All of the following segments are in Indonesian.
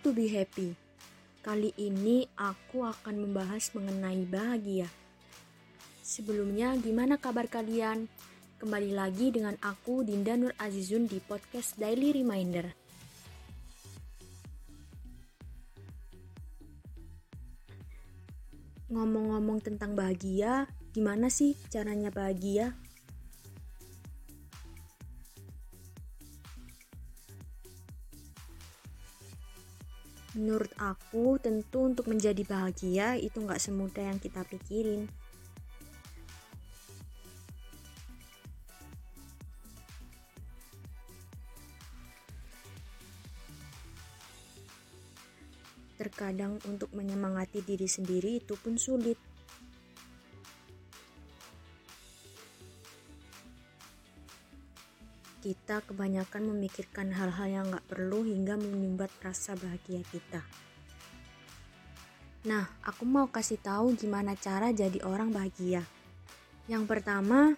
To be happy. Kali ini aku akan membahas mengenai bahagia. Sebelumnya, gimana kabar kalian? Kembali lagi dengan aku Dinda Nur Azizun di podcast Daily Reminder. Ngomong-ngomong tentang bahagia, gimana sih caranya bahagia? Menurut aku, tentu untuk menjadi bahagia itu nggak semudah yang kita pikirin. Terkadang untuk menyemangati diri sendiri itu pun sulit. Kita kebanyakan memikirkan hal-hal yang gak perlu hingga menyumbat rasa bahagia kita. Nah, aku mau kasih tahu gimana cara jadi orang bahagia. Yang pertama,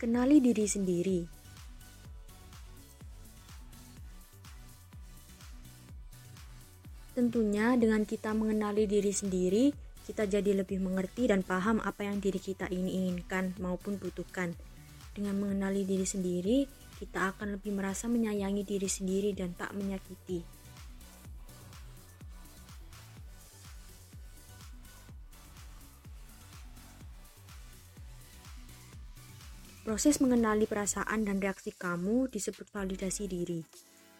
kenali diri sendiri. Tentunya dengan kita mengenali diri sendiri, kita jadi lebih mengerti dan paham apa yang diri kita ini inginkan maupun butuhkan. Dengan mengenali diri sendiri, kita akan lebih merasa menyayangi diri sendiri dan tak menyakiti. Proses mengenali perasaan dan reaksi kamu disebut validasi diri.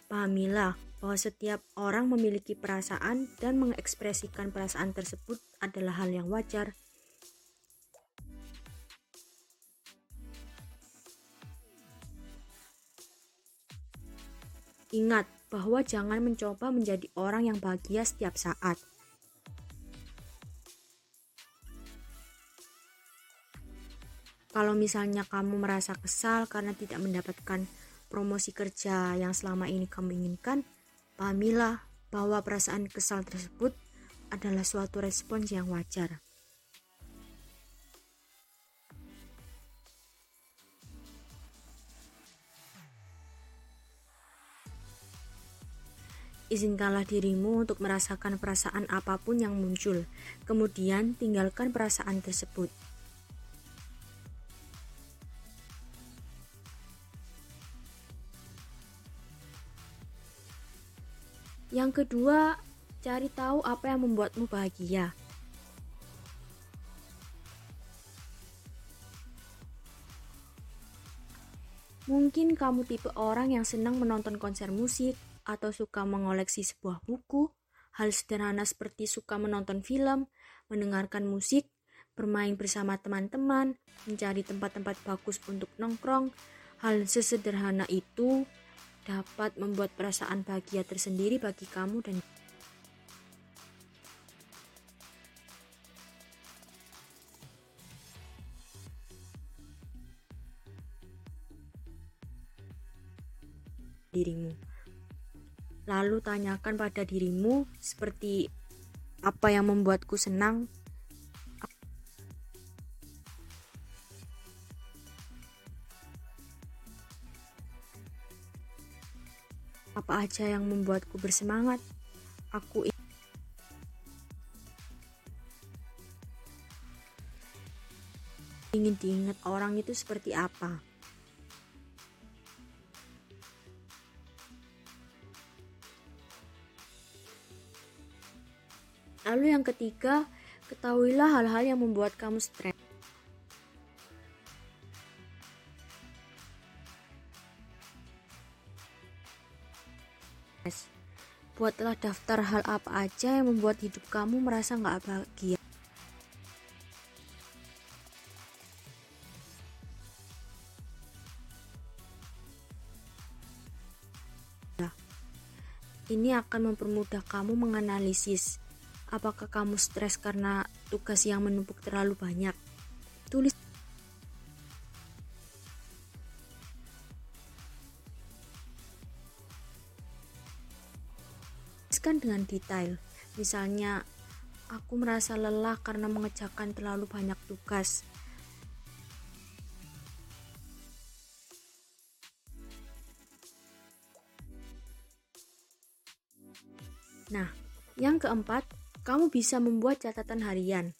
Pahamilah bahwa setiap orang memiliki perasaan dan mengekspresikan perasaan tersebut adalah hal yang wajar. Ingat bahwa jangan mencoba menjadi orang yang bahagia setiap saat. Kalau misalnya kamu merasa kesal karena tidak mendapatkan promosi kerja yang selama ini kamu inginkan, Pahamilah bahwa perasaan kesal tersebut adalah suatu respons yang wajar. Izinkanlah dirimu untuk merasakan perasaan apa pun yang muncul, kemudian tinggalkan perasaan tersebut. Yang kedua, cari tahu apa yang membuatmu bahagia. Mungkin kamu tipe orang yang senang menonton konser musik atau suka mengoleksi sebuah buku, hal sederhana seperti suka menonton film, mendengarkan musik, bermain bersama teman-teman, mencari tempat-tempat bagus untuk nongkrong. Hal sesederhana itu dapat membuat perasaan bahagia tersendiri bagi kamu dan dirimu. Lalu tanyakan pada dirimu seperti apa yang membuatku senang, Apa aja yang membuatku bersemangat? Aku ingin diingat orang itu seperti apa. Lalu yang ketiga, ketahuilah hal-hal yang membuat kamu stres. Buatlah daftar hal apa aja yang membuat hidup kamu merasa nggak bahagia. Ini akan mempermudah kamu menganalisis Apakah kamu stres karena tugas yang menumpuk terlalu banyak? Tulis Tuliskan dengan detail. Misalnya, aku merasa lelah karena mengejakan terlalu banyak tugas. Nah, yang keempat, kamu bisa membuat catatan harian.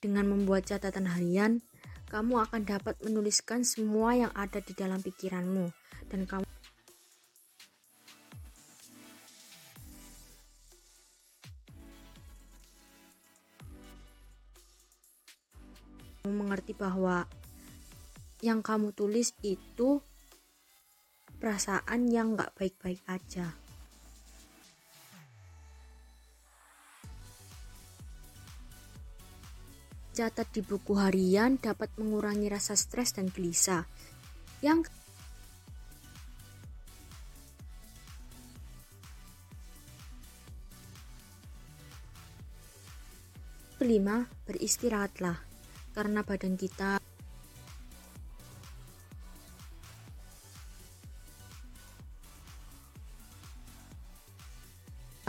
Dengan membuat catatan harian, kamu akan dapat menuliskan semua yang ada di dalam pikiranmu dan kamu mengerti bahwa yang kamu tulis itu perasaan yang gak baik-baik aja. Catat di buku harian dapat mengurangi rasa stres dan gelisah. Yang kelima, beristirahatlah karena badan kita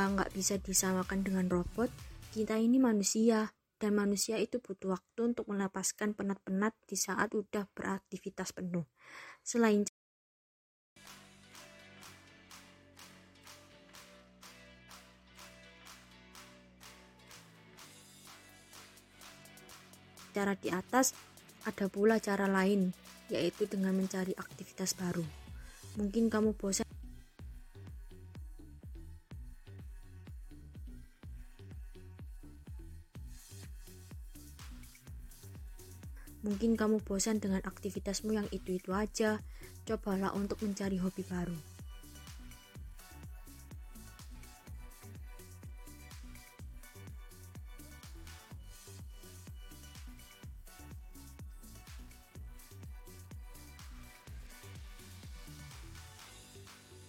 nggak bisa disamakan dengan robot, kita ini manusia dan manusia itu butuh waktu untuk melepaskan penat-penat di saat udah beraktivitas penuh. Selain cara di atas, ada pula cara lain, yaitu dengan mencari aktivitas baru. Mungkin kamu bosan Mungkin kamu bosan dengan aktivitasmu yang itu-itu aja. Cobalah untuk mencari hobi baru.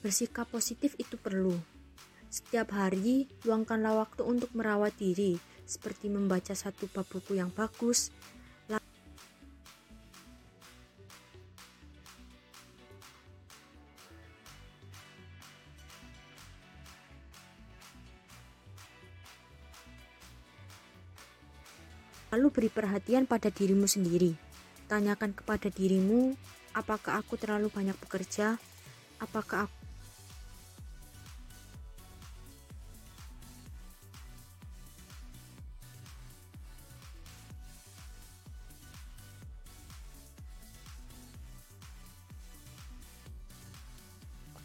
Bersikap positif itu perlu. Setiap hari, luangkanlah waktu untuk merawat diri, seperti membaca satu bab buku yang bagus, Lalu beri perhatian pada dirimu sendiri. Tanyakan kepada dirimu, apakah aku terlalu banyak bekerja? Apakah aku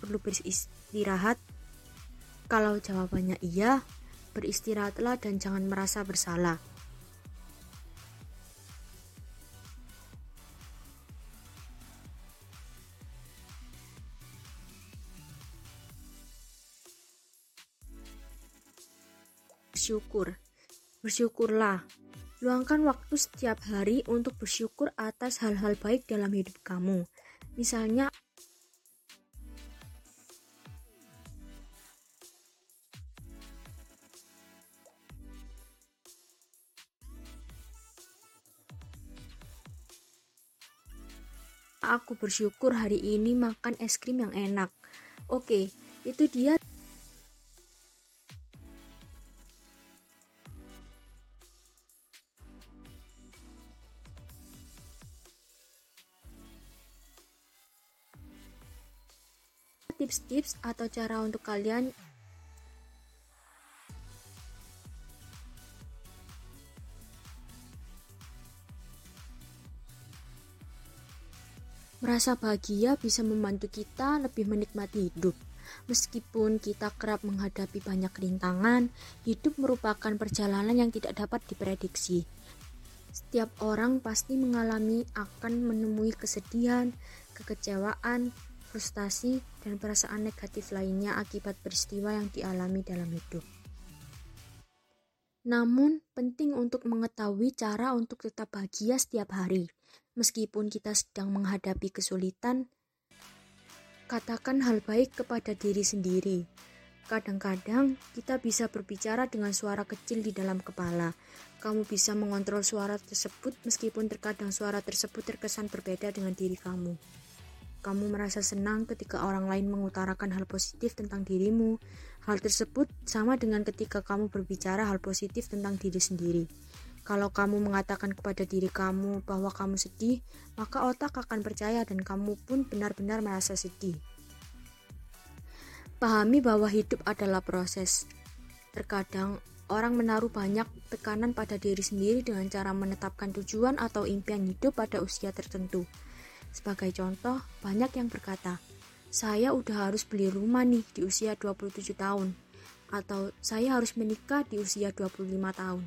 perlu beristirahat? Kalau jawabannya iya, beristirahatlah dan jangan merasa bersalah. Bersyukurlah. Luangkan waktu setiap hari untuk bersyukur atas hal-hal baik dalam hidup kamu. Misalnya, aku bersyukur hari ini makan es krim yang enak. Oke, itu dia tips-tips atau cara untuk kalian Merasa bahagia bisa membantu kita lebih menikmati hidup. Meskipun kita kerap menghadapi banyak rintangan, hidup merupakan perjalanan yang tidak dapat diprediksi. Setiap orang pasti mengalami akan menemui kesedihan, kekecewaan, frustasi, dan perasaan negatif lainnya akibat peristiwa yang dialami dalam hidup. Namun, penting untuk mengetahui cara untuk tetap bahagia setiap hari. Meskipun kita sedang menghadapi kesulitan, katakan hal baik kepada diri sendiri. Kadang-kadang kita bisa berbicara dengan suara kecil di dalam kepala. Kamu bisa mengontrol suara tersebut meskipun terkadang suara tersebut terkesan berbeda dengan diri kamu. Kamu merasa senang ketika orang lain mengutarakan hal positif tentang dirimu. Hal tersebut sama dengan ketika kamu berbicara hal positif tentang diri sendiri. Kalau kamu mengatakan kepada diri kamu bahwa kamu sedih, maka otak akan percaya dan kamu pun benar-benar merasa sedih. Pahami bahwa hidup adalah proses. Terkadang orang menaruh banyak tekanan pada diri sendiri dengan cara menetapkan tujuan atau impian hidup pada usia tertentu. Sebagai contoh, banyak yang berkata, "Saya udah harus beli rumah nih di usia 27 tahun." Atau saya harus menikah di usia 25 tahun.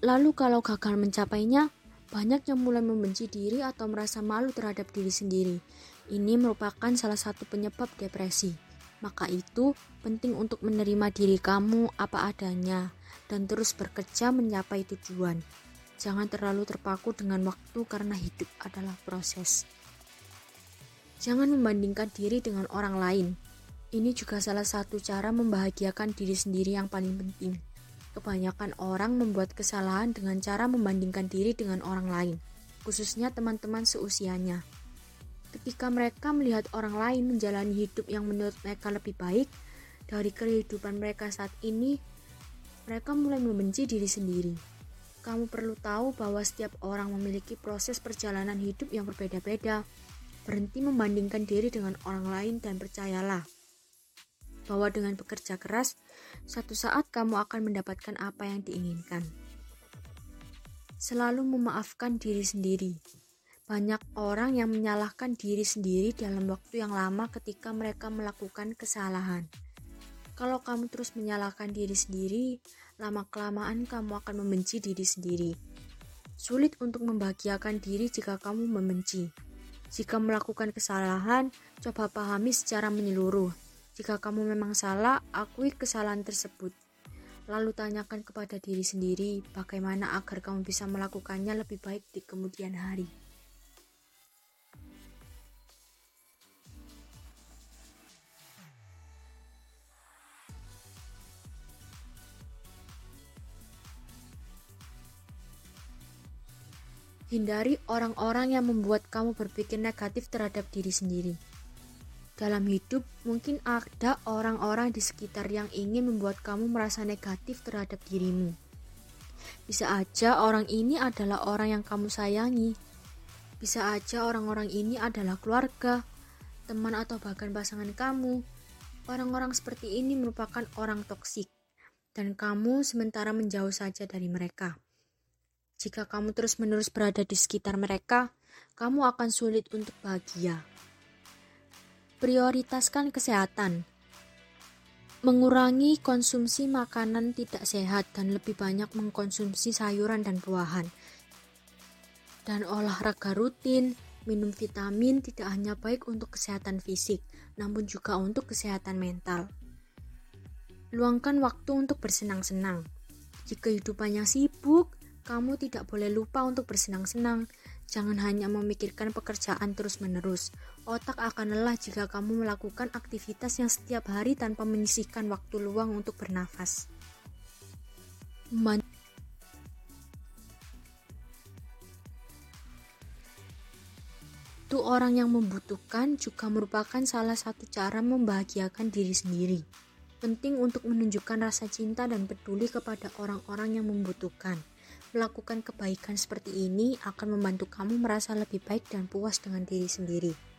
Lalu kalau gagal mencapainya, banyak yang mulai membenci diri atau merasa malu terhadap diri sendiri. Ini merupakan salah satu penyebab depresi. Maka itu penting untuk menerima diri kamu apa adanya dan terus bekerja mencapai tujuan. Jangan terlalu terpaku dengan waktu karena hidup adalah proses. Jangan membandingkan diri dengan orang lain. Ini juga salah satu cara membahagiakan diri sendiri yang paling penting. Kebanyakan orang membuat kesalahan dengan cara membandingkan diri dengan orang lain, khususnya teman-teman seusianya. Ketika mereka melihat orang lain menjalani hidup yang menurut mereka lebih baik dari kehidupan mereka saat ini, mereka mulai membenci diri sendiri. Kamu perlu tahu bahwa setiap orang memiliki proses perjalanan hidup yang berbeda-beda. Berhenti membandingkan diri dengan orang lain dan percayalah bahwa dengan bekerja keras, satu saat kamu akan mendapatkan apa yang diinginkan. Selalu memaafkan diri sendiri. Banyak orang yang menyalahkan diri sendiri dalam waktu yang lama ketika mereka melakukan kesalahan. Kalau kamu terus menyalahkan diri sendiri, lama-kelamaan kamu akan membenci diri sendiri. Sulit untuk membahagiakan diri jika kamu membenci. Jika melakukan kesalahan, coba pahami secara menyeluruh jika kamu memang salah, akui kesalahan tersebut. Lalu tanyakan kepada diri sendiri bagaimana agar kamu bisa melakukannya lebih baik di kemudian hari. Hindari orang-orang yang membuat kamu berpikir negatif terhadap diri sendiri. Dalam hidup, mungkin ada orang-orang di sekitar yang ingin membuat kamu merasa negatif terhadap dirimu. Bisa aja orang ini adalah orang yang kamu sayangi. Bisa aja orang-orang ini adalah keluarga, teman atau bahkan pasangan kamu. Orang-orang seperti ini merupakan orang toksik, dan kamu sementara menjauh saja dari mereka. Jika kamu terus-menerus berada di sekitar mereka, kamu akan sulit untuk bahagia. Prioritaskan kesehatan. Mengurangi konsumsi makanan tidak sehat dan lebih banyak mengkonsumsi sayuran dan buahan. Dan olahraga rutin, minum vitamin tidak hanya baik untuk kesehatan fisik, namun juga untuk kesehatan mental. Luangkan waktu untuk bersenang-senang. Jika hidupannya sibuk, kamu tidak boleh lupa untuk bersenang-senang. Jangan hanya memikirkan pekerjaan terus-menerus. Otak akan lelah jika kamu melakukan aktivitas yang setiap hari tanpa menyisihkan waktu luang untuk bernafas. Man Itu orang yang membutuhkan juga merupakan salah satu cara membahagiakan diri sendiri. Penting untuk menunjukkan rasa cinta dan peduli kepada orang-orang yang membutuhkan. Melakukan kebaikan seperti ini akan membantu kamu merasa lebih baik dan puas dengan diri sendiri.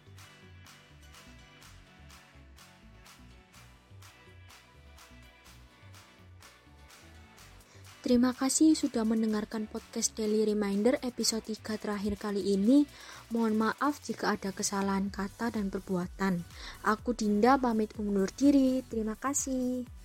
Terima kasih sudah mendengarkan podcast Daily Reminder episode 3 terakhir kali ini. Mohon maaf jika ada kesalahan kata dan perbuatan. Aku Dinda pamit undur diri. Terima kasih.